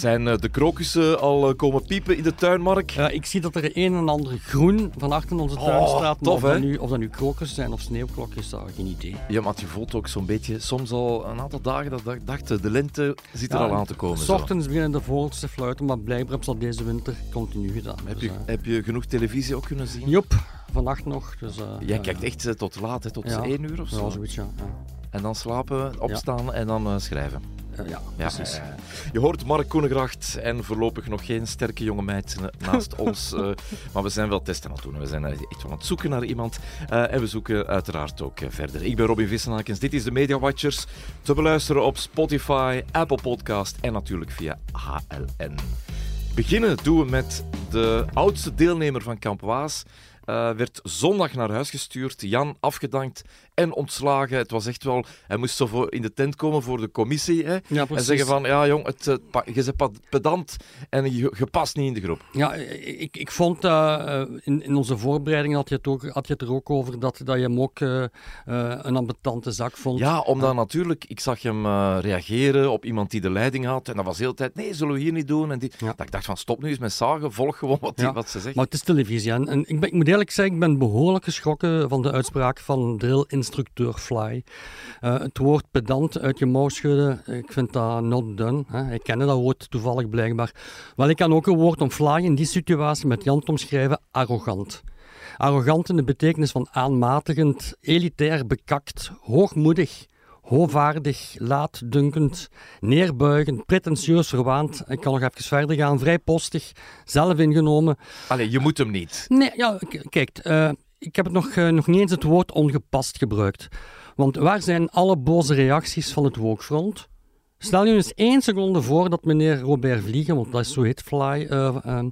Zijn eh, de krokussen al eh, komen piepen in de tuin, Mark? Ja, ik zie dat er een en ander groen van achter onze tuin Oh, staat. tof, of, dat nu, of dat nu krokus zijn of sneeuwklokjes, daar geen idee. Ja, maar je voelt ook zo'n beetje, soms al een aantal dagen, dat ik dacht, de lente zit er Ja, al aan te komen. S zo. ochtends beginnen de vogels te fluiten, maar blijkbaar hebben ze dat deze winter continu gedaan. Heb Dus, je, eh, heb je genoeg televisie ook kunnen zien? Joep, vannacht nog. Dus, eh, Jij kijkt echt eh, tot laat, hè, tot Ja. één uur of zo. Ja, zoiets, ja. ja. En dan slapen, opstaan en dan eh, schrijven. Eh, ja, Ja, precies. ja, ja. Je hoort Mark Koenegracht en voorlopig nog geen sterke jonge meid naast ons. eh, maar we zijn wel testen aan het doen. We zijn echt wel aan het zoeken naar iemand. Eh, en we zoeken uiteraard ook verder. Ik ben Robin Vissenakens. Dit is de Media Watchers. Te beluisteren op Spotify, Apple Podcast en natuurlijk via HLN. Beginnen doen we met de oudste deelnemer van Kamp Waas. Werd zondag naar huis gestuurd, Jan afgedankt en ontslagen. Het was echt wel, hij moest zo voor in de tent komen voor de commissie. Hè? Ja, En zeggen van, ja jong, het, eh, je bent pedant en je, je past niet in de groep. Ja, ik, ik vond eh, in, in onze voorbereiding had je, het ook, had je het er ook over dat, dat je hem ook eh, eh, een ambetante zak vond. Ja, omdat natuurlijk, ik zag hem eh, reageren op iemand die de leiding had. En dat was de hele tijd, nee, zullen we hier niet doen? En die, Ja. dat ik dacht van, stop nu eens met zagen, volg gewoon wat, die, Ja, wat ze zegt. Maar het is televisie. En, en ik, ben, ik moet eerlijk zeggen, ik ben behoorlijk geschrokken van de uitspraak van drill-instructeur Fly. Eh, het woord pedant uit je mouw schudden, ik vind dat not done. Hè. Ik kende dat woord toevallig blijkbaar. Wel, ik kan ook een woord om Fly in die situatie met Jan omschrijven, arrogant. Arrogant in de betekenis van aanmatigend, elitair bekakt, hoogmoedig, hoogvaardig, laatdunkend, neerbuigend, pretentieus verwaand. Ik kan nog even verder gaan, vrijpostig, zelfingenomen. Allee, je moet hem niet. Nee, ja, kijk, eh, ik heb het nog, eh, nog niet eens het woord ongepast gebruikt. Want waar zijn alle boze reacties van het Wokfront? Stel je eens één seconde voor dat meneer Robert Vliegen, want dat is zo heet Fly, eh, eh, eh,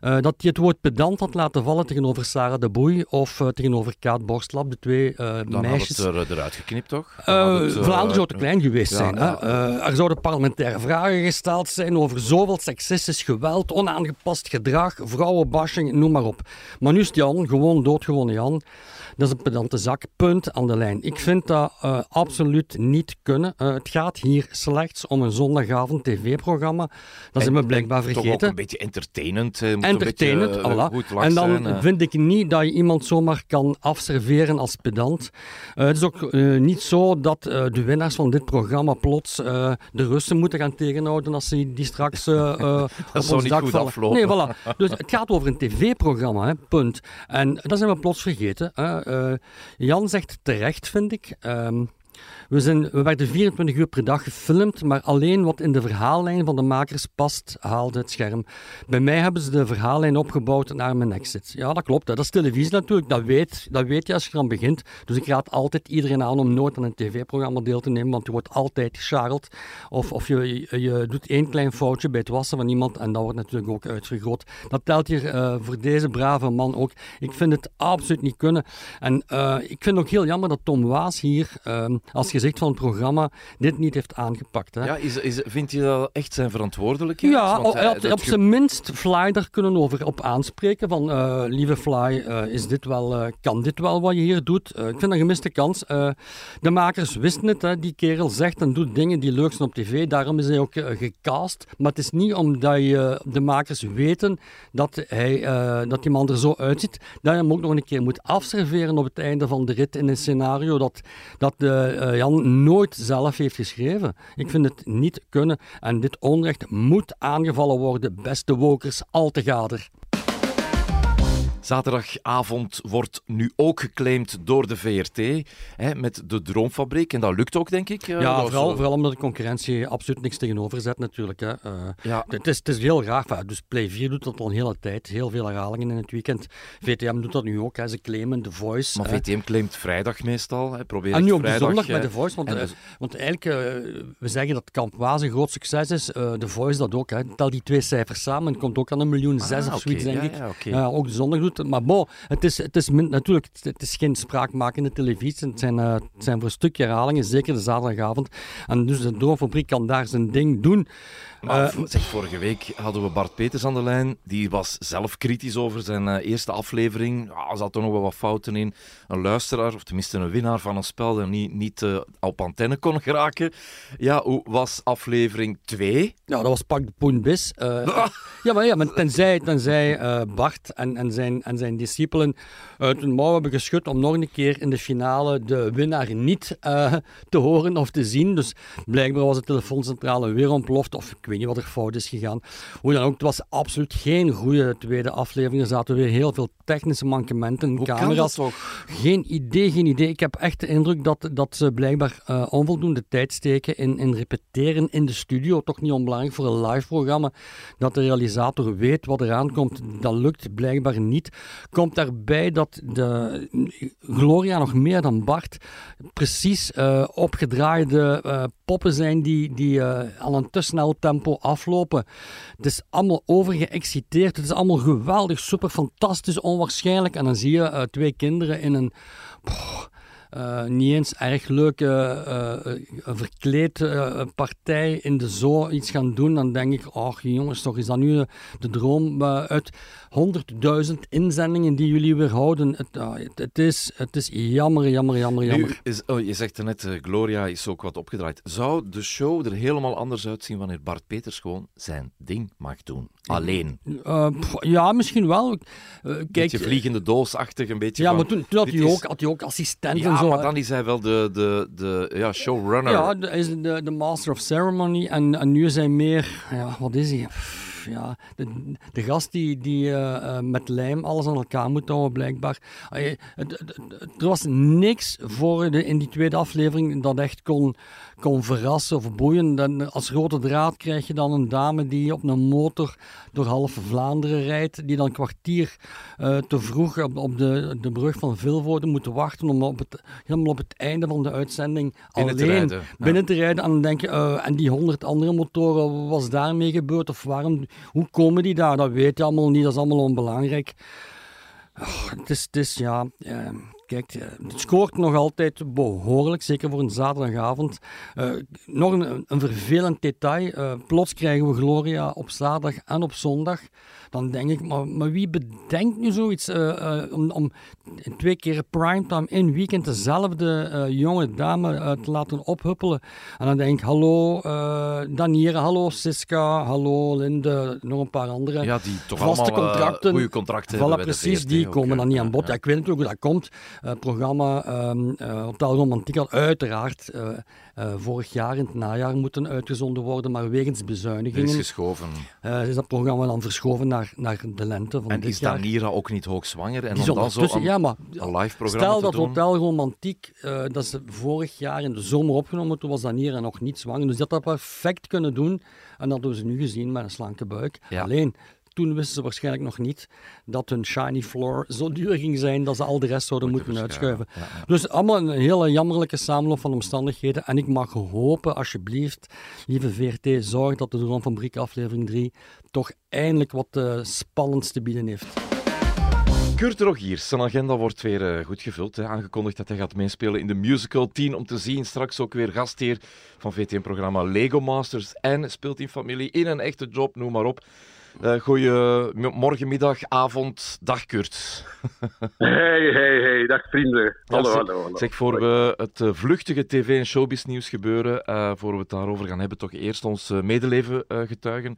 dat hij het woord pedant had laten vallen tegenover Sarah de Boei of eh, tegenover Kaat Borstlap, de twee eh, Dan meisjes. had het er, eruit geknipt, toch? Vlaanderen zou te klein geweest ja, zijn. ja. Hè? Er zouden parlementaire vragen gesteld zijn over zoveel seksistisch geweld, onaangepast gedrag, vrouwenbashing, noem maar op. Maar nu is Jan, gewoon doodgewone Jan. Dat is een pedante zak, punt aan de lijn. Ik vind dat eh, absoluut niet kunnen. Eh, het gaat hier slechts om een zondagavond tv-programma. Dat zijn we blijkbaar Toch ook vergeten. een beetje entertainend. hè. Moet Entertainend, een beetje, eh, En dan zijn, eh. vind ik niet dat je iemand zomaar kan afserveren als pedant. Eh, het is ook eh, niet zo dat eh, de winnaars van dit programma plots eh, de Russen moeten gaan tegenhouden als ze die straks eh eh, op ons niet dak goed vallen. aflopen. Nee, voilà. Dus het gaat over een tv-programma, hè, punt. En dat zijn we plots vergeten. Hè. Eh, Jan zegt terecht, vind ik. Ehm, we, zijn, we werden 24 uur per dag gefilmd, maar alleen wat in de verhaallijn van de makers past, haalde het scherm. Bij mij hebben ze de verhaallijn opgebouwd naar mijn exit. Ja, dat klopt. hè. Dat is televisie natuurlijk. Dat weet, dat weet je als je eraan begint. Dus ik raad altijd iedereen aan om nooit aan een tv-programma deel te nemen, want je wordt altijd gescharreld. Of, of je, je, doet één klein foutje bij het wassen van iemand en dat wordt natuurlijk ook uitvergroot. Dat telt hier eh, voor deze brave man ook. Ik vind het absoluut niet kunnen. En eh, ik vind het ook heel jammer dat Tom Waas hier, eh, als gezicht van het programma, dit niet heeft aangepakt. Hè. Ja, is, is, vind je dat echt zijn verantwoordelijkheid? Ja, Want, eh, op, op ge- zijn minst Fly daar kunnen over op aanspreken. Van, eh, lieve Fly, eh, is dit wel, kan dit wel wat je hier doet? Ik vind dat een gemiste kans. De makers wisten het. Hè. Die kerel zegt en doet dingen die leuk zijn op tv. Daarom is hij ook gecast. Maar het is niet omdat je, de makers weten dat, hij, dat die man er zo uitziet, dat je hem ook nog een keer moet afserveren op het einde van de rit in een scenario dat, dat eh, eh, Jan nooit zelf heeft geschreven. Ik vind het niet kunnen. En dit onrecht moet aangevallen worden, beste wokers, al te gader. Zaterdagavond wordt nu ook geclaimd door de VRT hè, met de Droomfabriek. En dat lukt ook, denk ik. Eh, Ja, vooral, eh, vooral omdat de concurrentie absoluut niks tegenover zet natuurlijk. Hè. Eh, Ja. het, is, het is heel. Enfin, dus Play 4 doet dat al een hele tijd. Heel veel herhalingen in het weekend. VTM doet dat nu ook. Hè. Ze claimen The Voice. Maar hè. VTM claimt vrijdag meestal. Hè. Probeer En nu op de zondag eh, met The Voice. Want, en eh, dus- want eigenlijk, eh, we zeggen dat Kamp Waas een groot succes is. eh The Voice dat ook. Hè. Tel die twee cijfers samen. Het komt ook aan een miljoen zes Ah, of zoiets, denk Ja, ik. Ja, ook de zondag doet Maar bon, het is, het is natuurlijk het is geen spraakmakende televisie. Het zijn, eh, het zijn voor een stukje herhalingen, zeker de zaterdagavond. En dus de Droomfabriek kan daar zijn ding doen. Maar zeg, vorige week hadden we Bart Peters aan de lijn. Die was zelf kritisch over zijn eerste aflevering. Ja, er zaten nog wel wat fouten in. Een luisteraar, of tenminste een winnaar van een spel, dat niet, niet op antenne kon geraken. Ja, hoe was aflevering 2? Ja, dat was pak de poen bis. ja, maar, ja, maar tenzij, tenzij Bart en, en, zijn, en zijn discipelen uit hun mouw hebben geschud om nog een keer in de finale de winnaar niet uh, te horen of te zien. Dus blijkbaar was de telefooncentrale weer ontploft, of ik weet niet wat er fout is gegaan. Hoe dan ook, het was absoluut geen goede tweede aflevering. Er zaten weer heel veel technische mankementen in camera's. toch? Geen idee, geen idee. Ik heb echt de indruk dat, dat ze blijkbaar uh, onvoldoende tijd steken in, in repeteren in de studio. Toch niet onbelangrijk voor een live programma. Dat de realisator weet wat eraan komt. Dat lukt blijkbaar niet. Komt daarbij dat de Gloria nog meer dan Bart precies uh, opgedraaide uh, poppen zijn die, die uh, aan een te snel tempo aflopen. Het is allemaal overgeëxciteerd. Het is allemaal geweldig, super fantastisch, onwaarschijnlijk. En dan zie je twee kinderen in een. Uh, niet eens erg leuke uh, verkleed partij in de zoo iets gaan doen, dan denk ik, ach jongens, toch is dat nu de droom uit 100.000 inzendingen die jullie weer houden. Het, uh, het, het, is, het is jammer, jammer, jammer, jammer. Nu is, oh, je zegt net, Gloria is ook wat opgedraaid. Zou de show er helemaal anders uitzien wanneer Bart Peters gewoon zijn ding mag doen? Alleen? ja, misschien wel. kijk, beetje vliegende doosachtig, een beetje Ja, maar toen, toen had, hij ook, had hij ook assistenten ja, zo. maar dan is hij wel de, de, de ja, showrunner. Ja, hij is de, de master of ceremony. En, en nu is hij meer... Ja, wat is hij? Ja, de, de, gast die, die uh, met lijm alles aan elkaar moet houden, blijkbaar. er was niks voor de, in die tweede aflevering dat echt kon, kon verrassen of boeien. Dan, als grote draad krijg je dan een dame die op een motor door half Vlaanderen rijdt, die dan een kwartier uh, te vroeg op, op, de, de brug van Vilvoorde moet wachten om op het, helemaal op het einde van de uitzending binnen alleen te rijden, binnen te rijden. En dan denk je, uh, en die honderd andere motoren, was daarmee gebeurd? Of waarom, hoe komen die daar? Dat weet je allemaal niet, dat is allemaal onbelangrijk. Oh, het, is, ja... Uh, Kijk, het scoort nog altijd behoorlijk, zeker voor een zaterdagavond. Uh, nog een, een, vervelend detail. Uh, plots krijgen we Gloria op zaterdag en op zondag dan denk ik, maar, maar wie bedenkt nu zoiets uh, om, om twee keer primetime in weekend dezelfde uh, jonge dame te laten ophuppelen? En dan denk ik, hallo Daniere, hallo Siska, hallo Linde, nog een paar andere ja, die toch vaste allemaal, contracten. goede contracten voilà, precies, die komen dan niet aan bod. Ja. ik weet natuurlijk hoe dat komt. Het programma um, Hotel Romantiek had uiteraard vorig jaar in het najaar moeten uitgezonden worden, maar wegens bezuinigingen is, geschoven. is dat programma dan verschoven naar naar, de lente van en dit is jaar. Danira ook niet hoogzwanger? En die om dan zo een, ja, maar, een live programma Stel dat doen? Hotel Romantiek, uh, dat ze vorig jaar in de zomer opgenomen, toen was Danira nog niet zwanger. Dus dat had dat perfect kunnen doen. En dat hebben ze nu gezien met een slanke buik. Ja. Alleen, toen wisten ze waarschijnlijk nog niet dat hun shiny floor zo duur ging zijn dat ze al de rest zouden moeten, moeten uitschuiven. Ja, ja. Dus allemaal een hele jammerlijke samenloop van omstandigheden. En ik mag hopen, alsjeblieft, lieve VRT, zorg dat de Droom van Briek aflevering 3 toch eindelijk wat uh, spannends te bieden heeft. Kurt Rogier, zijn agenda wordt weer uh, goed gevuld. Hè. Aangekondigd dat hij gaat meespelen in de musical 10 om te zien. Straks ook weer gastheer van VTM-programma Lego Masters. En speelt in familie in een echte job, noem maar op. Uh, goeie morgen, middag, avond, dag Kurt. hey, hey, hey, dag vrienden. Hallo, ja, hallo, hallo. Zeg, voor we het uh, vluchtige tv- en showbiznieuws gebeuren, uh, voor we het daarover gaan hebben, toch eerst ons medeleven getuigen.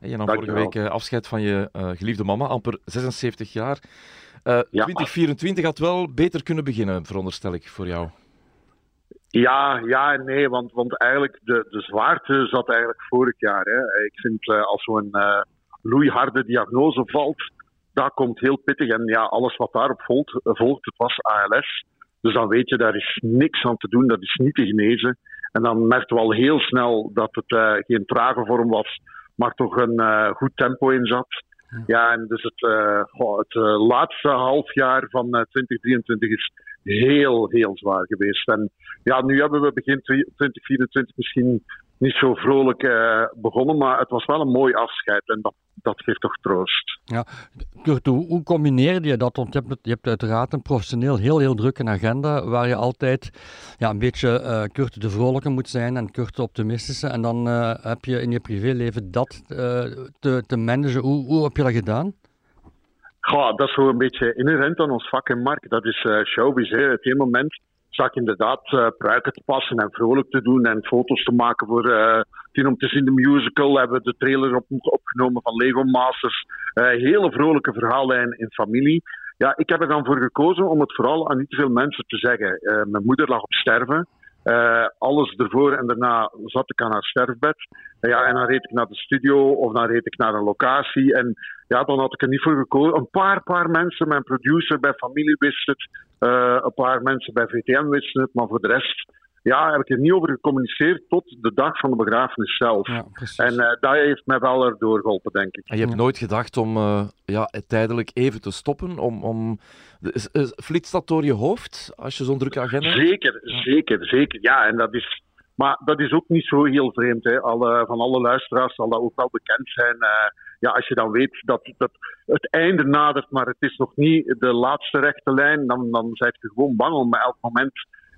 En je nam vorige week afscheid van je geliefde mama, amper 76 jaar. ja. 2024 had wel beter kunnen beginnen, veronderstel ik, voor jou. Ja, ja en nee, want, want eigenlijk de, de zwaarte zat eigenlijk vorig jaar. Hè. Ik vind als zo'n loeiharde diagnose valt, dat komt heel pittig. En ja, alles wat daarop volgt, volgt, het was ALS. Dus dan weet je, daar is niks aan te doen, dat is niet te genezen. En dan merkte we al heel snel dat het uh, geen trage vorm was, maar toch een uh, goed tempo in zat. Ja, en dus het, uh, het laatste half jaar van 2023 is heel, heel zwaar geweest. En ja, nu hebben we begin 2024 misschien niet zo vrolijk uh, begonnen, maar het was wel een mooi afscheid. En dat dat geeft toch troost. Ja, Kurt, hoe, hoe combineer je dat? Want je hebt, je hebt uiteraard een professioneel heel, heel drukke agenda, waar je altijd ja, een beetje uh, Kurt de vrolijke moet zijn en Kurt de optimistische. En dan uh, heb je in je privéleven dat te, te managen. Hoe, hoe heb je dat gedaan? Ja, dat is gewoon een beetje inherent aan ons vak en markt. Dat is showbiz. Hè. Het ene moment zag inderdaad uh, pruiken te passen en vrolijk te doen en foto's te maken voor uh, om te zien de musical. Hebben we de trailer op, opgenomen van Lego Masters. Uh, hele vrolijke verhaallijn in familie. Ja, ik heb er dan voor gekozen om het vooral aan niet te veel mensen te zeggen. mijn moeder lag op sterven. Uh, alles ervoor en daarna zat ik aan haar sterfbed. Ja, en dan reed ik naar de studio of dan reed ik naar een locatie. En ja, dan had ik er niet voor gekozen. Een paar, paar mensen, mijn producer bij familie wist het. Uh, een paar mensen bij VTM wisten het. Maar voor de rest ja, heb ik er niet over gecommuniceerd tot de dag van de begrafenis zelf. Ja, en uh, dat heeft mij wel erdoor geholpen, denk ik. En je hebt nooit gedacht om uh, ja, tijdelijk even te stoppen? Om, om... Flitst dat door je hoofd als je zo'n drukke agenda hebt? Zeker, zeker, zeker. Ja, en dat is... Maar dat is ook niet zo heel vreemd. Hè. Alle, van alle luisteraars zal dat ook wel bekend zijn. Uh, ja, als je dan weet dat, dat het einde nadert, maar het is nog niet de laatste rechte lijn, dan, dan zijn je gewoon bang om elk moment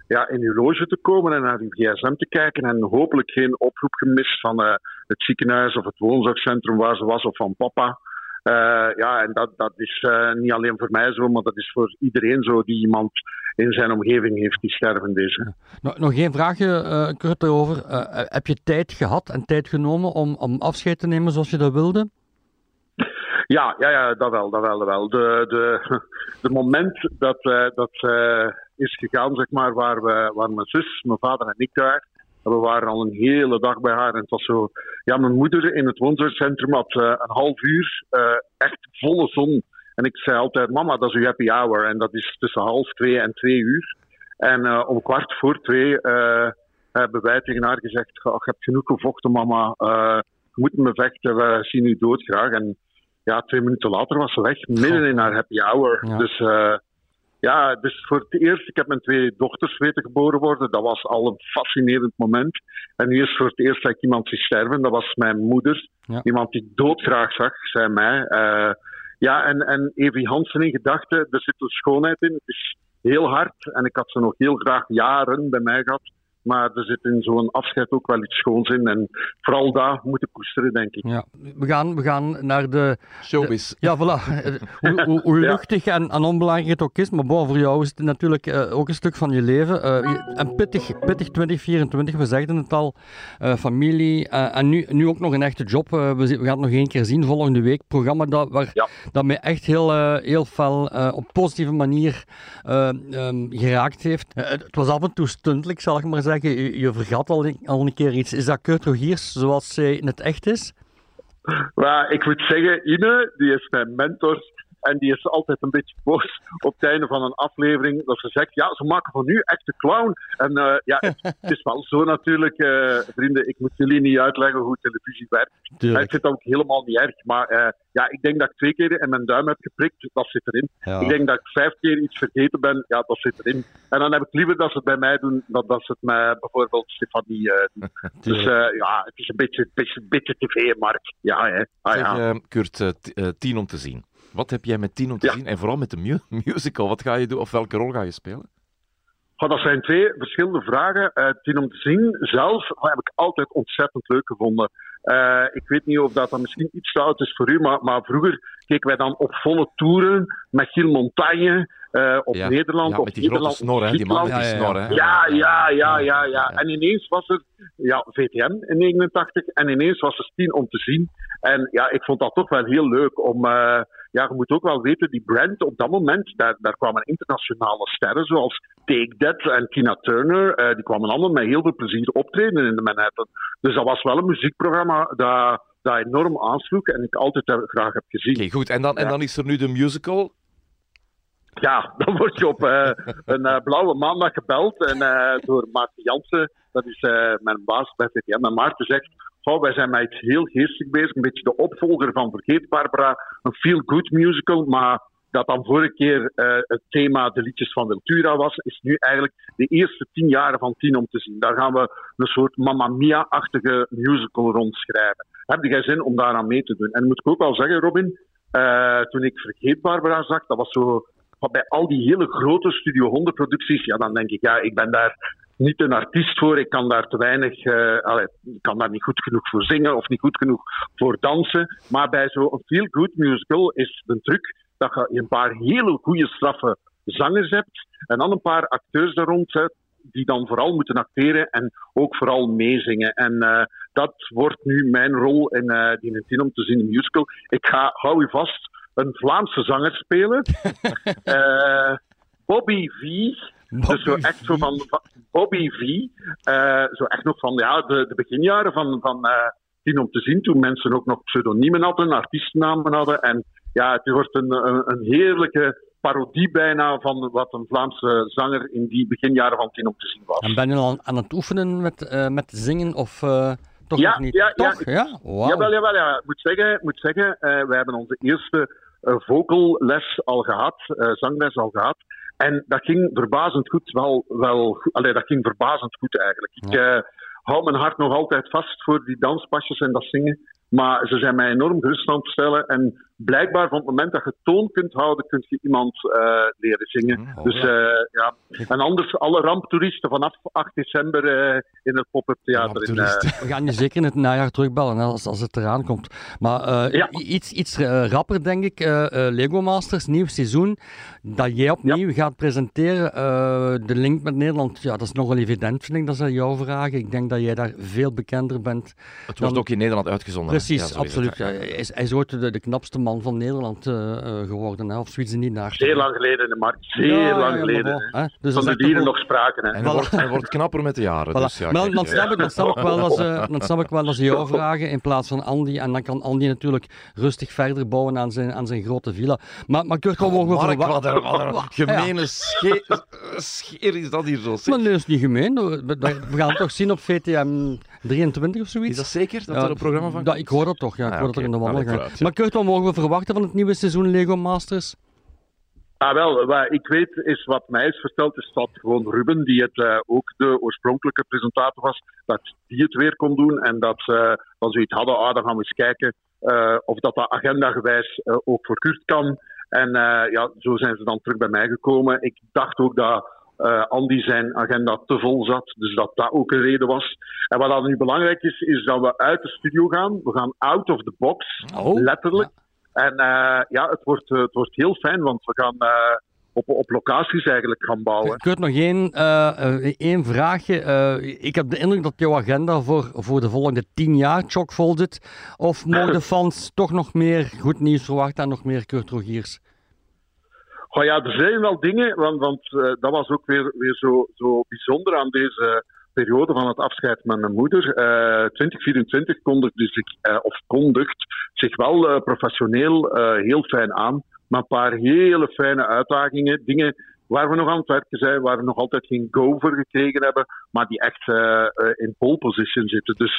ja, in uw loge te komen en naar uw gsm te kijken en hopelijk geen oproep gemist van uh, het ziekenhuis of het woonzorgcentrum waar ze was of van papa. Uh, ja, en dat, dat is uh, niet alleen voor mij zo, maar dat is voor iedereen zo die iemand in zijn omgeving heeft die stervend is. Nog, nog één vraagje, uh, Kurt, erover. heb je tijd gehad en tijd genomen om, om afscheid te nemen zoals je dat wilde? Ja, ja, ja dat wel, dat wel, dat wel. De, de, de moment dat, dat is gegaan, zeg maar, waar, we, waar mijn zus, mijn vader en ik daar. We waren al een hele dag bij haar en het was zo. Ja, mijn moeder in het woonzorgcentrum had uh, een half uur uh, echt volle zon. En ik zei altijd: Mama, dat is uw happy hour. En dat is tussen half twee en twee uur. En uh, om kwart voor twee hebben wij tegen haar gezegd: Je hebt genoeg gevochten, mama. je moet me vechten, we zien u doodgraag. En ja, twee minuten later was ze weg, midden in haar happy hour. Ja. Dus ja, dus voor het eerst, ik heb mijn twee dochters weten geboren worden. Dat was al een fascinerend moment. En nu is voor het eerst dat ik iemand zie sterven. Dat was mijn moeder. Ja. Iemand die ik doodgraag zag, zei mij. Uh, ja, en, en Evie Hansen in gedachten, er zit een schoonheid in. Het is heel hard. En ik had ze nog heel graag jaren bij mij gehad. Maar er zit in zo'n afscheid ook wel iets schoons in. En vooral daar moeten koesteren, denk ik. Ja. We, gaan, we gaan naar de... Showbiz. De, ja, voilà. hoe, hoe, hoe luchtig en, en, onbelangrijk het ook is. Maar bon, voor jou is het natuurlijk uh, ook een stuk van je leven. Uh, en pittig, pittig 2024, we zeiden het al. Uh, familie. en nu, nu ook nog een echte job. We, we, gaan het nog één keer zien volgende week. Programma dat, waar, ja. dat mij echt heel, heel fel op positieve manier um, geraakt heeft. het was af en toe stuntelijk, zal ik maar zeggen je, je vergat al, al een keer iets. Is dat Kurt Rogiers zoals zij in het echt is? Maar ik moet zeggen, Ine, die is mijn mentor en die is altijd een beetje boos op het einde van een aflevering. Dat ze zegt, ja, ze maken van nu echt de clown. En uh, ja, het, is wel zo natuurlijk, uh, vrienden. Ik moet jullie niet uitleggen hoe televisie werkt. Tuurlijk. Ik vind dat ook helemaal niet erg. Maar uh, ja, ik denk dat ik twee keer in mijn duim heb geprikt. Dat zit erin. Ja. Ik denk dat ik vijf keer iets vergeten ben. Ja, dat zit erin. En dan heb ik liever dat ze het bij mij doen dan dat ze het met bijvoorbeeld Stefanie doen. dus ja, het is een beetje, beetje, beetje tv-markt. Ja, hè. Ah, ja. Kurt, tien om te zien. Wat heb jij met tien om te ja. zien? En vooral met de mu musical. Wat ga je doen of welke rol ga je spelen? Oh, dat zijn twee verschillende vragen. Uh, tien om te zien zelf heb ik altijd ontzettend leuk gevonden. Uh, ik weet niet of dat dan misschien iets te oud is voor u, maar, maar vroeger keken wij dan op volle toeren met Gilles Montagne uh, op ja. Nederland. Ja, op met die Nederland, grote snor, hè? die man met die snor. Hè? Ja, ja, ja, ja, ja. En ineens was er ja, VTM in 89 en ineens was er tien om te zien. En ja, ik vond dat toch wel heel leuk om... Uh, ja, je moet ook wel weten, die brand op dat moment, daar, daar kwamen internationale sterren zoals Take That en Tina Turner. Uh, die kwamen allemaal met heel veel plezier optreden in de Manhattan. Dus dat was wel een muziekprogramma dat, dat enorm aansloeg en ik altijd graag heb gezien. Oké, okay, goed. En dan, ja. en dan is er nu de musical. Ja, dan word je op uh, een uh, blauwe maandag gebeld en, door Maarten Jansen, dat is mijn baas bij VTM. En Maarten zegt, wij zijn met heel geestig bezig, een beetje de opvolger van Vergeet Barbara, een feel-good musical, maar dat dan vorige keer het thema de liedjes van Ventura was, is nu eigenlijk de eerste tien jaren van tien om te zien. Daar gaan we een soort Mamma Mia-achtige musical rondschrijven. heb jij zin om daaraan mee te doen? En moet ik ook wel zeggen, Robin, uh, toen ik Vergeet Barbara zag, dat was zo bij al die hele grote Studio 100 producties, ja, dan denk ik, ja, ik ben daar niet een artiest voor. Ik kan daar te weinig, uh, allee, ik kan daar niet goed genoeg voor zingen of niet goed genoeg voor dansen. Maar bij zo'n feel-good musical is de truc dat je een paar hele goede, straffe zangers hebt en dan een paar acteurs daar rond die dan vooral moeten acteren en ook vooral meezingen. En uh, dat wordt nu mijn rol in uh, die Nintendo om te zien in de musical. Ik ga, hou je vast, een Vlaamse zanger spelen. uh, Bobby V. Bobby dus zo echt zo van, van Bobby V. zo echt nog van ja, de, de beginjaren van, van Tien om te zien, toen mensen ook nog pseudoniemen hadden, artiestennamen hadden. En ja, het wordt een, een, een heerlijke parodie bijna van wat een Vlaamse zanger in die beginjaren van Tien om te zien was. En ben je al aan het oefenen met, uh, met zingen of uh, toch ja, niet? Ja, toch? ja. ja? Wow. Jawel, jawel, ja. Ik moet zeggen, moet zeggen uh, we hebben onze eerste vocalles al gehad, zangles al gehad. En dat ging verbazend goed, wel, wel allee, dat ging verbazend goed eigenlijk. Ja. Ik hou mijn hart nog altijd vast voor die danspasjes en dat zingen. Maar ze zijn mij enorm gerust aan het stellen. En blijkbaar van het moment dat je toon kunt houden, kun je iemand uh, leren zingen. Oh, dus uh, ja. En anders, alle ramptoeristen vanaf 8 december uh, in het pop-up theater. In, We gaan je zeker in het najaar terugbellen als, als het eraan komt. Maar ja. iets, iets rapper, denk ik. Lego Masters, nieuw seizoen. Dat jij opnieuw ja. gaat presenteren. de link met Nederland, ja, dat is nogal evident, vind ik. Dat is jouw vraag. Ik denk dat jij daar veel bekender bent. Het wordt dan... ook in Nederland uitgezonden. Precies, ja, absoluut. Hij is, hij is ooit de, de knapste man van Nederland uh, geworden, hè? of zoiets niet naar. Zeer lang geleden, Mark. Zeer ja, lang geleden. Ja, dus van de dieren nog spraken. Hè. En hij, wordt, hij wordt knapper met de jaren. Voilà. Dus ja, maar dan, snap ik, dan, snap ik wel als, uh, dan snap ik wel als jou vragen in plaats van Andy. En dan kan Andy natuurlijk rustig verder bouwen aan zijn, aan zijn grote villa. Maar, maar Kurt, wat mogen we verwachten? Wat een gemene scheer, scheer is dat hier zo. Maar nee, dat is niet gemeen. We, we gaan het toch zien op VTM 23 of zoiets. Is dat zeker, dat er een programma van komt? Ik hoor dat toch, ja. Ik ah, hoor okay. dat er in de wandeling gaat. Maar Kurt, wat mogen we verwachten van het nieuwe seizoen Lego Masters? Ah, wel, wat ik weet is wat mij is verteld, is dat gewoon Ruben, die het uh, ook de oorspronkelijke presentator was, dat die het weer kon doen en dat ze uh, van zoiets hadden, ah, dan gaan we eens kijken uh, of dat dat agendagewijs ook voor Kurt kan. En ja, zo zijn ze dan terug bij mij gekomen. Ik dacht ook dat uh, Andy zijn agenda te vol zat. Dus dat dat ook een reden was. En wat dan nu belangrijk is, is dat we uit de studio gaan. We gaan out of the box, oh, letterlijk. Ja. En uh, ja, het wordt, het wordt heel fijn, want we gaan uh, op, op locaties eigenlijk gaan bouwen. Kurt, nog één, één vraagje. ik heb de indruk dat jouw agenda voor, voor de volgende tien jaar chockvol zit. Of mogen de fans toch nog meer goed nieuws verwachten en nog meer Kurt Rogiers? Oh ja, er zijn wel dingen, want, want uh, dat was ook weer, weer zo, zo bijzonder aan deze periode van het afscheid met mijn moeder. Uh, 2024 kondigde zich, uh, of kondigt zich wel professioneel heel fijn aan. Maar een paar hele fijne uitdagingen, dingen waar we nog aan het werken zijn, waar we nog altijd geen go voor gekregen hebben, maar die echt in pole position zitten. Dus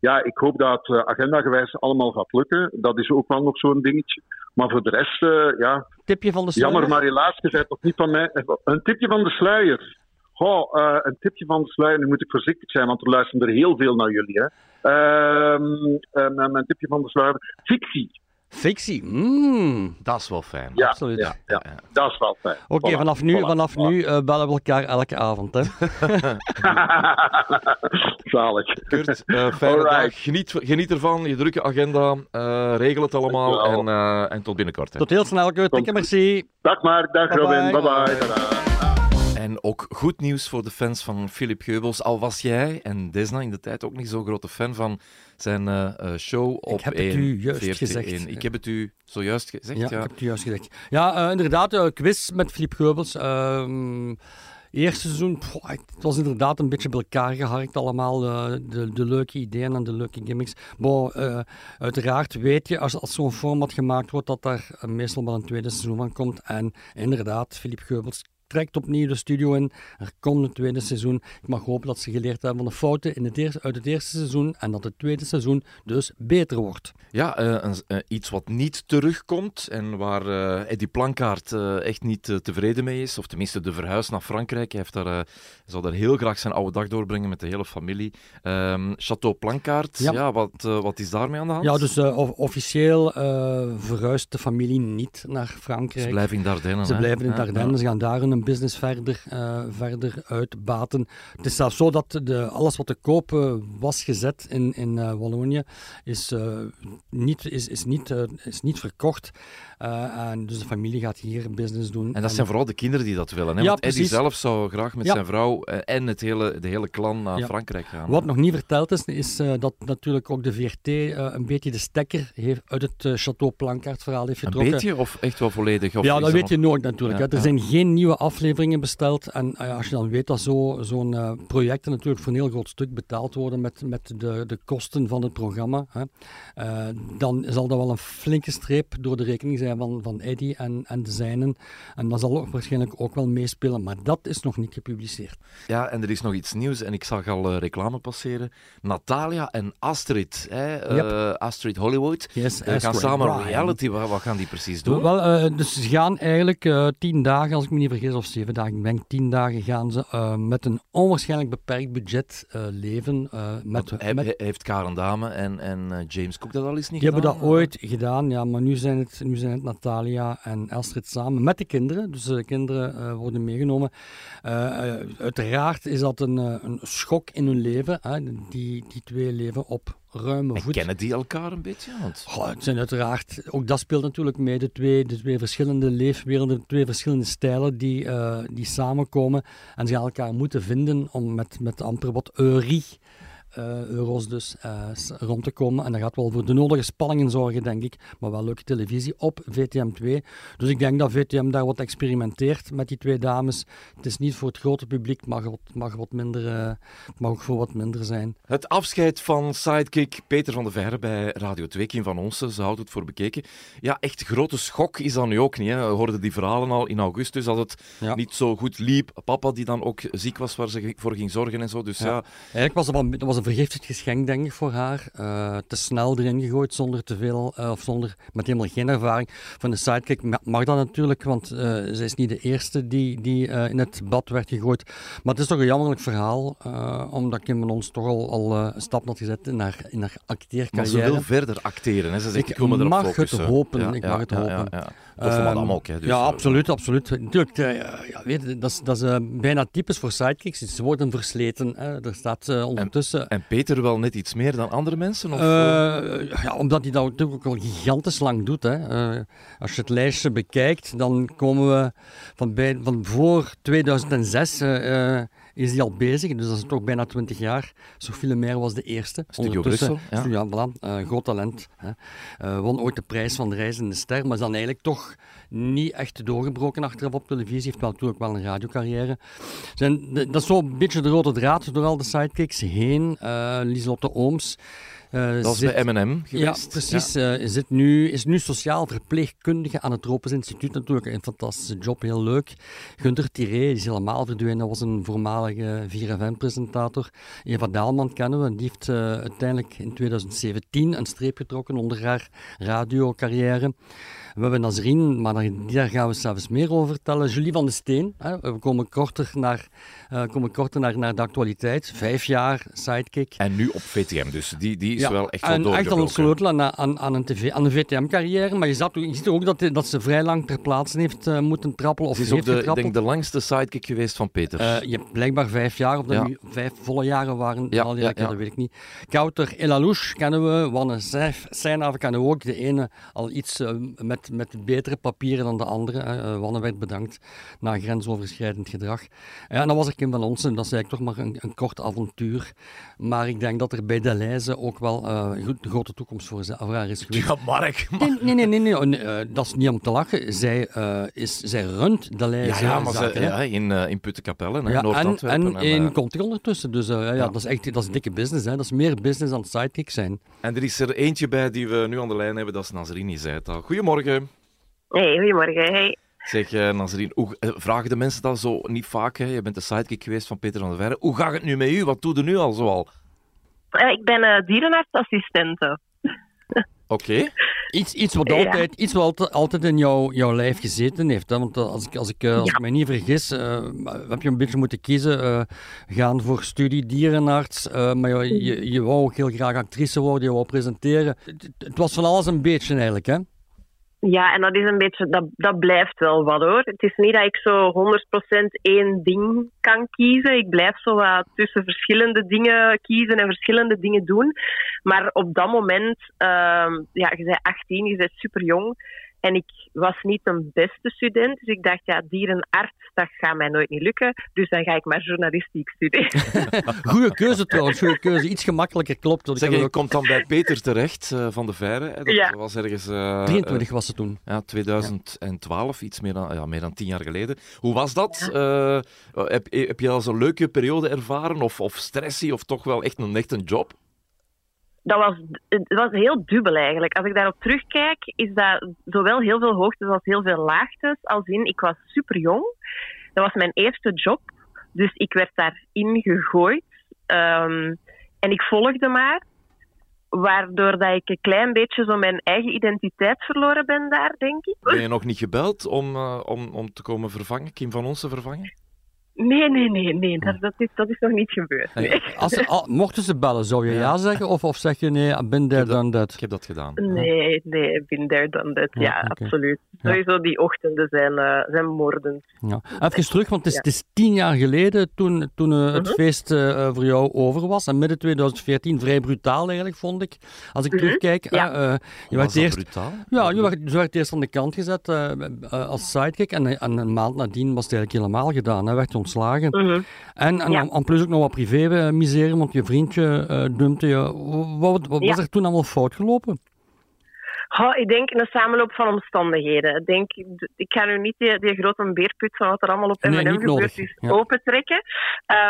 ja, ik hoop dat het agendagewijs allemaal gaat lukken. Dat is ook wel nog zo'n dingetje. Maar voor de rest, ja. Tipje van de sluier? Jammer, maar helaas, je bent toch niet van mij. Een tipje van de sluier. Goh, uh, een tipje van de sluier. Nu moet ik voorzichtig zijn, want er luisteren er heel veel naar jullie. Hè. Uh, uh, mijn tipje van de sluier. Fictie. Fictie, mm, dat is wel fijn. Ja, Absoluut. Ja, ja, ja. dat is wel fijn. Oké, okay, voilà, vanaf nu, voilà, vanaf voilà. nu uh, bellen we elkaar elke avond. Hè? Zalig. Kurt, uh, fijne Alright. dag. Geniet, geniet ervan, je drukke agenda. Uh, regel het allemaal en, en, tot binnenkort. Hè. Tot heel snel, Kurt. Tot... merci. Dag Mark, dag bye Robin. Bye bye. bye, bye. Ook goed nieuws voor de fans van Philip Geubels. Al was jij en Desna in de tijd ook niet zo'n grote fan van zijn uh, show op Ik heb het u juist gezegd. Ik heb het u zojuist gezegd, ja. ja. ik heb het u juist gezegd. Ja, uh, inderdaad, uh, quiz met Philip Geubels. Eerste seizoen, het was inderdaad een beetje bij elkaar geharkt allemaal, de, de leuke ideeën en de leuke gimmicks. Maar uiteraard weet je, als, als zo'n format gemaakt wordt, dat daar meestal wel een tweede seizoen van komt. En inderdaad, Philip Geubels trekt opnieuw de studio in. Er komt een tweede seizoen. Ik mag hopen dat ze geleerd hebben van de fouten in het eerste, uit het eerste seizoen en dat het tweede seizoen dus beter wordt. Ja, uh, uh, iets wat niet terugkomt en waar uh, Eddie Plankaart echt niet tevreden mee is, of tenminste de verhuis naar Frankrijk. Hij, heeft daar, zal daar heel graag zijn oude dag doorbrengen met de hele familie. Ehm, Chateau Plankaart, ja. ja wat, wat is daarmee aan de hand? Ja, dus officieel verhuist de familie niet naar Frankrijk. Ze blijven in Dardenne. Ze blijven in Dardenne, ze gaan daar hun business verder, verder uitbaten. Het is zelfs zo dat de, alles wat te koop was gezet in, in Wallonië is niet, is, is, niet, is niet verkocht. En dus de familie gaat hier business doen. En dat zijn vooral de kinderen die dat willen. Hè? Ja, Want Eddie zelf zou graag met zijn vrouw eh, en het hele, de hele clan naar ja. Frankrijk gaan. Wat nog niet verteld is, is dat natuurlijk ook de VRT een beetje de stekker heeft uit het Château Plankaart verhaal heeft getrokken. Een beetje of echt wel volledig? Of ja, dat weet je nooit natuurlijk. Er zijn geen nieuwe afleveringen besteld. En als je dan weet dat zo'n zo projecten natuurlijk voor een heel groot stuk betaald worden met, met de, de kosten van het programma, hè, dan zal dat wel een flinke streep door de rekening zijn van, van Eddie en, en de zijnen. En dat zal ook waarschijnlijk ook wel meespelen, maar dat is nog niet gepubliceerd. Ja, en er is nog iets nieuws en ik zag al uh, reclame passeren. Natalia en Astrid, hè? Uh, Astrid Hollywood, yes, uh, gaan samen reality. Wat, wat, gaan die precies doen? Wel, dus ze gaan eigenlijk tien dagen, als ik me niet vergis, of zeven dagen, ik denk tien dagen gaan ze met een onwaarschijnlijk beperkt budget leven. met, met... Heeft Karen Dame en, en James Cook dat al eens niet Die hebben dat ooit gedaan, ja, maar nu zijn het, nu zijn het Natalia en Astrid samen met de kinderen. Dus de kinderen uh, worden meegenomen. Uh, uiteraard is dat een, een schok in hun leven. Hè. Die, die twee leven op ruime voet. kennen die elkaar een beetje? Want... Oh, het zijn uiteraard, ook dat speelt natuurlijk mee, de twee, de twee verschillende leefwerelden, de twee verschillende stijlen die, uh, die samenkomen. En ze gaan elkaar moeten vinden om met, met amper wat eurie euro's dus uh, rond te komen. En dat gaat wel voor de nodige spanningen zorgen, denk ik. Maar wel leuke televisie op VTM2. Dus ik denk dat VTM daar wat experimenteert met die twee dames. Het is niet voor het grote publiek, het mag, wat, mag, wat minder, uh, mag ook voor wat minder zijn. Het afscheid van sidekick Peter van der Verre bij Radio 2, Kim van Onsen, ze houdt het voor bekeken. Ja, echt grote schok is dat nu ook niet. Hè. We hoorden die verhalen al in augustus, dat het ja. niet zo goed liep. Papa die dan ook ziek was, waar ze voor ging zorgen en zo. Dus ja. ja. Eigenlijk was het, was een vergiftigd geschenk, denk ik, voor haar. Uh, te snel erin gegooid, zonder te veel, uh, of zonder, met helemaal geen ervaring. Van de sidekick mag dat natuurlijk, want uh, zij is niet de eerste die, die in het bad werd gegooid. Maar het is toch een jammerlijk verhaal, omdat Kim van ons toch al, al een stap had gezet in haar, in haar acteercarrière. Maar ze wil verder acteren, hè? Ze zegt, ik, ik wil mag het hopen, ja, ik mag ja, het hopen. Of madame ook, hè? Dus, ja, absoluut, absoluut. Natuurlijk, ja, weet, dat is, dat is bijna typisch voor sidekicks. Ze worden versleten. Hè. Er staat ondertussen... En, en Peter wel net iets meer dan andere mensen? Of? Ja, omdat hij dat natuurlijk ook al gigantisch lang doet. Hè. Als je het lijstje bekijkt, dan komen we van, bij, van voor 2006 uh, is hij al bezig. Dus dat is toch bijna 20 jaar. Sophie Lemaire was de eerste. Studio Brussel. Ja, ja voilà, groot talent. Hè. won ooit de prijs van de Reizende Ster, maar is dan eigenlijk toch niet echt doorgebroken achteraf op televisie. Heeft wel natuurlijk wel een radiocarrière. Zijn, dat is zo'n beetje de rode draad door al de sidekicks heen. Uh, Lieselotte Ooms. Uh, dat zit, bij M&M geweest. Ja, precies. Ja. Zit nu, is nu sociaal verpleegkundige aan het Tropisch Instituut. Natuurlijk een fantastische job, heel leuk. Gunter Tiré is helemaal verdwenen. Dat was een voormalige 4FM-presentator. Eva Daalman kennen we. Die heeft uh, uiteindelijk in 2017 een streep getrokken onder haar radiocarrière. We hebben Nazrien, maar daar gaan we zelfs meer over vertellen. Julie van de Steen, hè, we komen korter, naar, uh, komen korter naar, naar de actualiteit. Vijf jaar sidekick. En nu op VTM, dus die, die is ja, wel echt wel doorgebroken. echt al een sleutel aan, aan, aan, een TV, aan een VTM-carrière. Maar je, zat, je ziet ook dat, dat ze vrij lang ter plaatse heeft uh, moeten trappelen. Of ze is ook de, denk, de langste sidekick geweest van Peter. Uh, je hebt blijkbaar vijf jaar, of dat ja. nu vijf volle jaren waren. Ja, al ja, dat weet ik niet. Kouter Elalouche kennen we, Wanne Seinhaven kennen we ook. De ene al iets met met, betere papieren dan de andere. Uh, Wanne werd bedankt na grensoverschrijdend gedrag. Ja, en dan was ik Kim van Onsen, dat is eigenlijk toch maar een, een kort avontuur. Maar ik denk dat er bij Deleuze ook wel uh, een grote toekomst voor, voor haar is geweest. Ja, Mark. Nee, nee, nee, nee, nee. Uh, dat is niet om te lachen. Zij, uh, is, zij runt Deleuze. Ja, ja maar ze, ja, in, uh, in Puttenkapelle, ja, en, en, in Conti ondertussen. Dus ja, ja, dat is echt dat is dikke business. Hè. Dat is meer business dan sidekick zijn. En er is er eentje bij die we nu aan de lijn hebben, dat is Nazrini zei het al. Goedemorgen. Hey, goedemorgen. Hey. Zeg, uh, Nazarine, hoe, vragen de mensen dat zo niet vaak? Hè? Je bent de sidekick geweest van Peter van der Verre. Hoe gaat het nu met u? Wat doe je nu al zoal? ik ben dierenartsassistente. Oké. Iets, iets wat, altijd, iets wat altijd in jouw, jouw lijf gezeten heeft. Hè? Want als ik, als ik, als ik mij niet vergis, uh, heb je een beetje moeten kiezen. Uh, gaan voor studie dierenarts. Uh, maar je, je, je, wou ook heel graag actrice worden, je wou presenteren. Het, het was van alles een beetje eigenlijk, hè? Ja, en dat is een beetje, dat, dat blijft wel wat hoor. Het is niet dat ik zo 100% één ding kan kiezen. Ik blijf zo wat tussen verschillende dingen kiezen en verschillende dingen doen. Maar op dat moment, uh, ja, je bent 18, je bent super jong. En ik was niet een beste student, dus ik dacht, ja, dierenarts, dat gaat mij nooit niet lukken. Dus dan ga ik maar journalistiek studeren. goede keuze trouwens, goede keuze. Iets gemakkelijker klopt. Zeg, je ook... komt dan bij Peter terecht uh, van de Verre. Dat ja. was ergens... Uh, 23 was het toen. Ja, 2012, iets meer dan, ja, meer dan tien jaar geleden. Hoe was dat? Uh, heb, heb je al zo'n leuke periode ervaren? Of, of stressie? Of toch wel echt een, echt een job? Dat was, het was heel dubbel eigenlijk. Als ik daarop terugkijk, is dat zowel heel veel hoogtes als heel veel laagtes. Als in, ik was super jong. Dat was mijn eerste job. Dus ik werd daarin gegooid. Um, en ik volgde maar. Waardoor dat ik een klein beetje zo mijn eigen identiteit verloren ben daar, denk ik. Ben je nog niet gebeld om, uh, om, om te komen vervangen, Kim van ons te vervangen? Nee, nee, nee, nee. Dat, dat, is, dat is nog niet gebeurd. Nee. Als al, mochten ze bellen, zou je ja, zeggen? Of, of zeg je nee, bin there, done that? Ik heb dat gedaan. Nee, nee, bin there, done that. Ja, absoluut. Sowieso die ochtenden zijn, uh, zijn moordend. Ja. Even terug, want het is, het is tien jaar geleden toen, toen uh, het mhm. feest uh, voor jou over was. En midden 2014, vrij brutaal eigenlijk, vond ik. Als ik terugkijk. Ja. je werd eerst, brutaal? Ja, je werd, je werd eerst aan de kant gezet als sidekick. En, en, een maand nadien was het eigenlijk helemaal gedaan. Hij werd ontslagen. Mhm. En, en, ja. plus ook nog wat privé-misère, want je vriendje uh, dumpte je. Wat, wat was er toen allemaal fout gelopen? Oh, ik denk een samenloop van omstandigheden. Ik, denk, ik ga nu niet die, die grote beerput van wat er allemaal op M&M gebeurd is ja. opentrekken.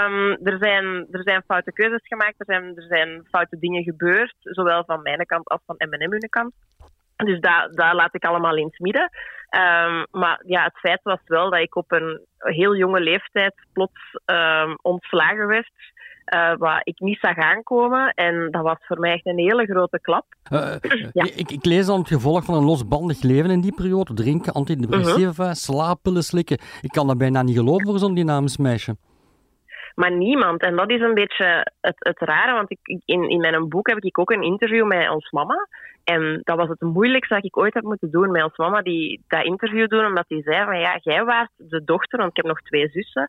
Um, er, zijn, er zijn foute keuzes gemaakt, er zijn, er zijn foute dingen gebeurd, zowel van mijn kant als van M&M hun kant. Dus daar, laat ik allemaal in het midden. Um, maar ja, het feit was wel dat ik op een heel jonge leeftijd plots um, ontslagen werd. Uh, wat ik niet zag aankomen. En dat was voor mij echt een hele grote klap. Uh, ja. ik, ik, lees dan het gevolg van een losbandig leven in die periode. Drinken, antidepressiva, uh -huh. slaappillen slikken. Ik kan dat bijna niet geloven voor zo'n dynamisch meisje. Maar niemand. En dat is een beetje het, het rare, want ik, in, in mijn boek heb ik ook een interview met ons mama. En dat was het moeilijkste dat ik ooit heb moeten doen met ons mama, die dat interview doen, omdat die zei van ja, jij was de dochter, want ik heb nog twee zussen,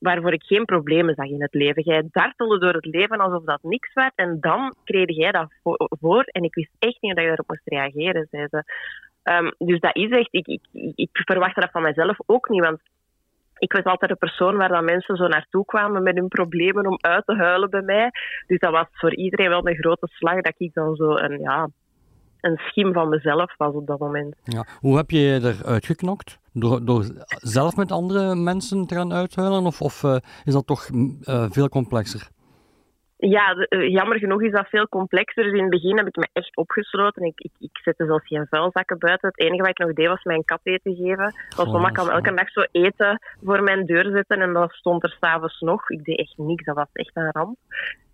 waarvoor ik geen problemen zag in het leven. Jij dartelde door het leven alsof dat niks werd en dan kreeg jij dat voor en ik wist echt niet dat je erop moest reageren, zei ze. Um, dus dat is echt, ik, ik, ik verwachtte dat van mezelf ook niet, want ik was altijd de persoon waar dan mensen zo naartoe kwamen met hun problemen om uit te huilen bij mij. Dus dat was voor iedereen wel een grote slag dat ik dan zo een, ja, een schim van mezelf was op dat moment. Ja. Hoe heb je je eruit geknokt? Door, door zelf met andere mensen te gaan uithuilen? Of, of uh, is dat toch uh, veel complexer? Ja, eh, jammer genoeg is dat veel complexer. Dus in het begin heb ik me echt opgesloten. Ik, ik, ik zette zelfs geen vuilzakken buiten. Het enige wat ik nog deed was mijn kat eten geven. Want mama kan elke dag zo eten voor mijn deur zetten en dat stond er s'avonds nog. Ik deed echt niks, dat was echt een ramp.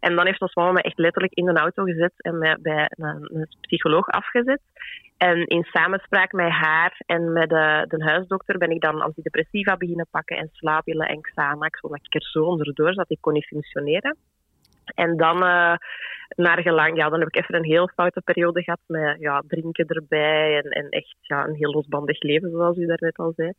En dan heeft ons mama me echt letterlijk in de auto gezet en mij bij een, een psycholoog afgezet. En in samenspraak met haar en met de, de huisdokter ben ik dan antidepressiva beginnen pakken en slaappillen en Xanax, zodat ik er zo onderdoor zat, ik kon niet functioneren. En dan, uh, naar gelang, ja, dan heb ik even een heel foute periode gehad met ja, drinken erbij en, en echt ja, een heel losbandig leven, zoals u daarnet al zei.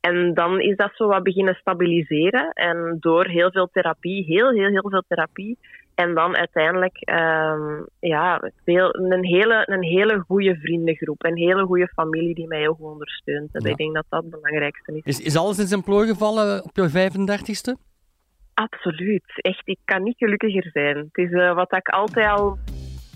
En dan is dat zo wat beginnen stabiliseren. En door heel veel therapie, heel, heel, heel veel therapie. En dan uiteindelijk um, ja, veel, een, hele, een hele goede vriendengroep. Een hele goede familie die mij heel goed ondersteunt. En ik denk dat dat het belangrijkste is. Is, is alles in zijn plooi gevallen op je 35ste? Absoluut. Echt, ik kan niet gelukkiger zijn. Het is uh, wat ik altijd al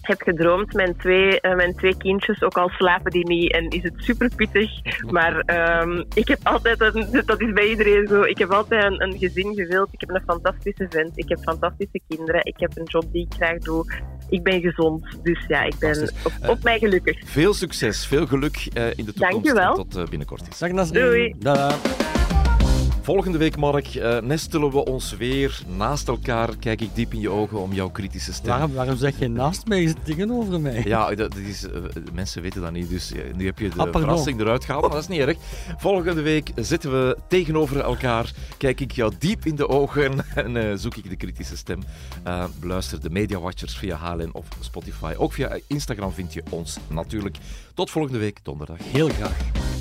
heb gedroomd. Mijn twee, uh, mijn twee kindjes, ook al slapen die niet en is het super pittig. Maar um, ik heb altijd, een, dat is bij iedereen zo, ik heb altijd een, een gezin gewild. Ik heb een fantastische vent, ik heb fantastische kinderen, ik heb een job die ik graag doe. ik ben gezond. Dus ja, ik ben op, op mij gelukkig. Veel succes, veel geluk uh, in de toekomst. Dankjewel. Tot uh, binnenkort. Zeg dat Doei. Dada. Volgende week, Mark, uh, nestelen we ons weer naast elkaar. Kijk ik diep in je ogen om jouw kritische stem. Waarom, waarom zeg je naast mij dingen over mij? Ja, dat is, uh, mensen weten dat niet, dus uh, nu heb je de ah, verrassing eruit gehaald, maar dat is niet erg. Volgende week zitten we tegenover elkaar, kijk ik jou diep in de ogen en zoek ik de kritische stem. beluister de Media Watchers via HLN of Spotify. Ook via Instagram vind je ons natuurlijk. Tot volgende week, donderdag. Heel graag.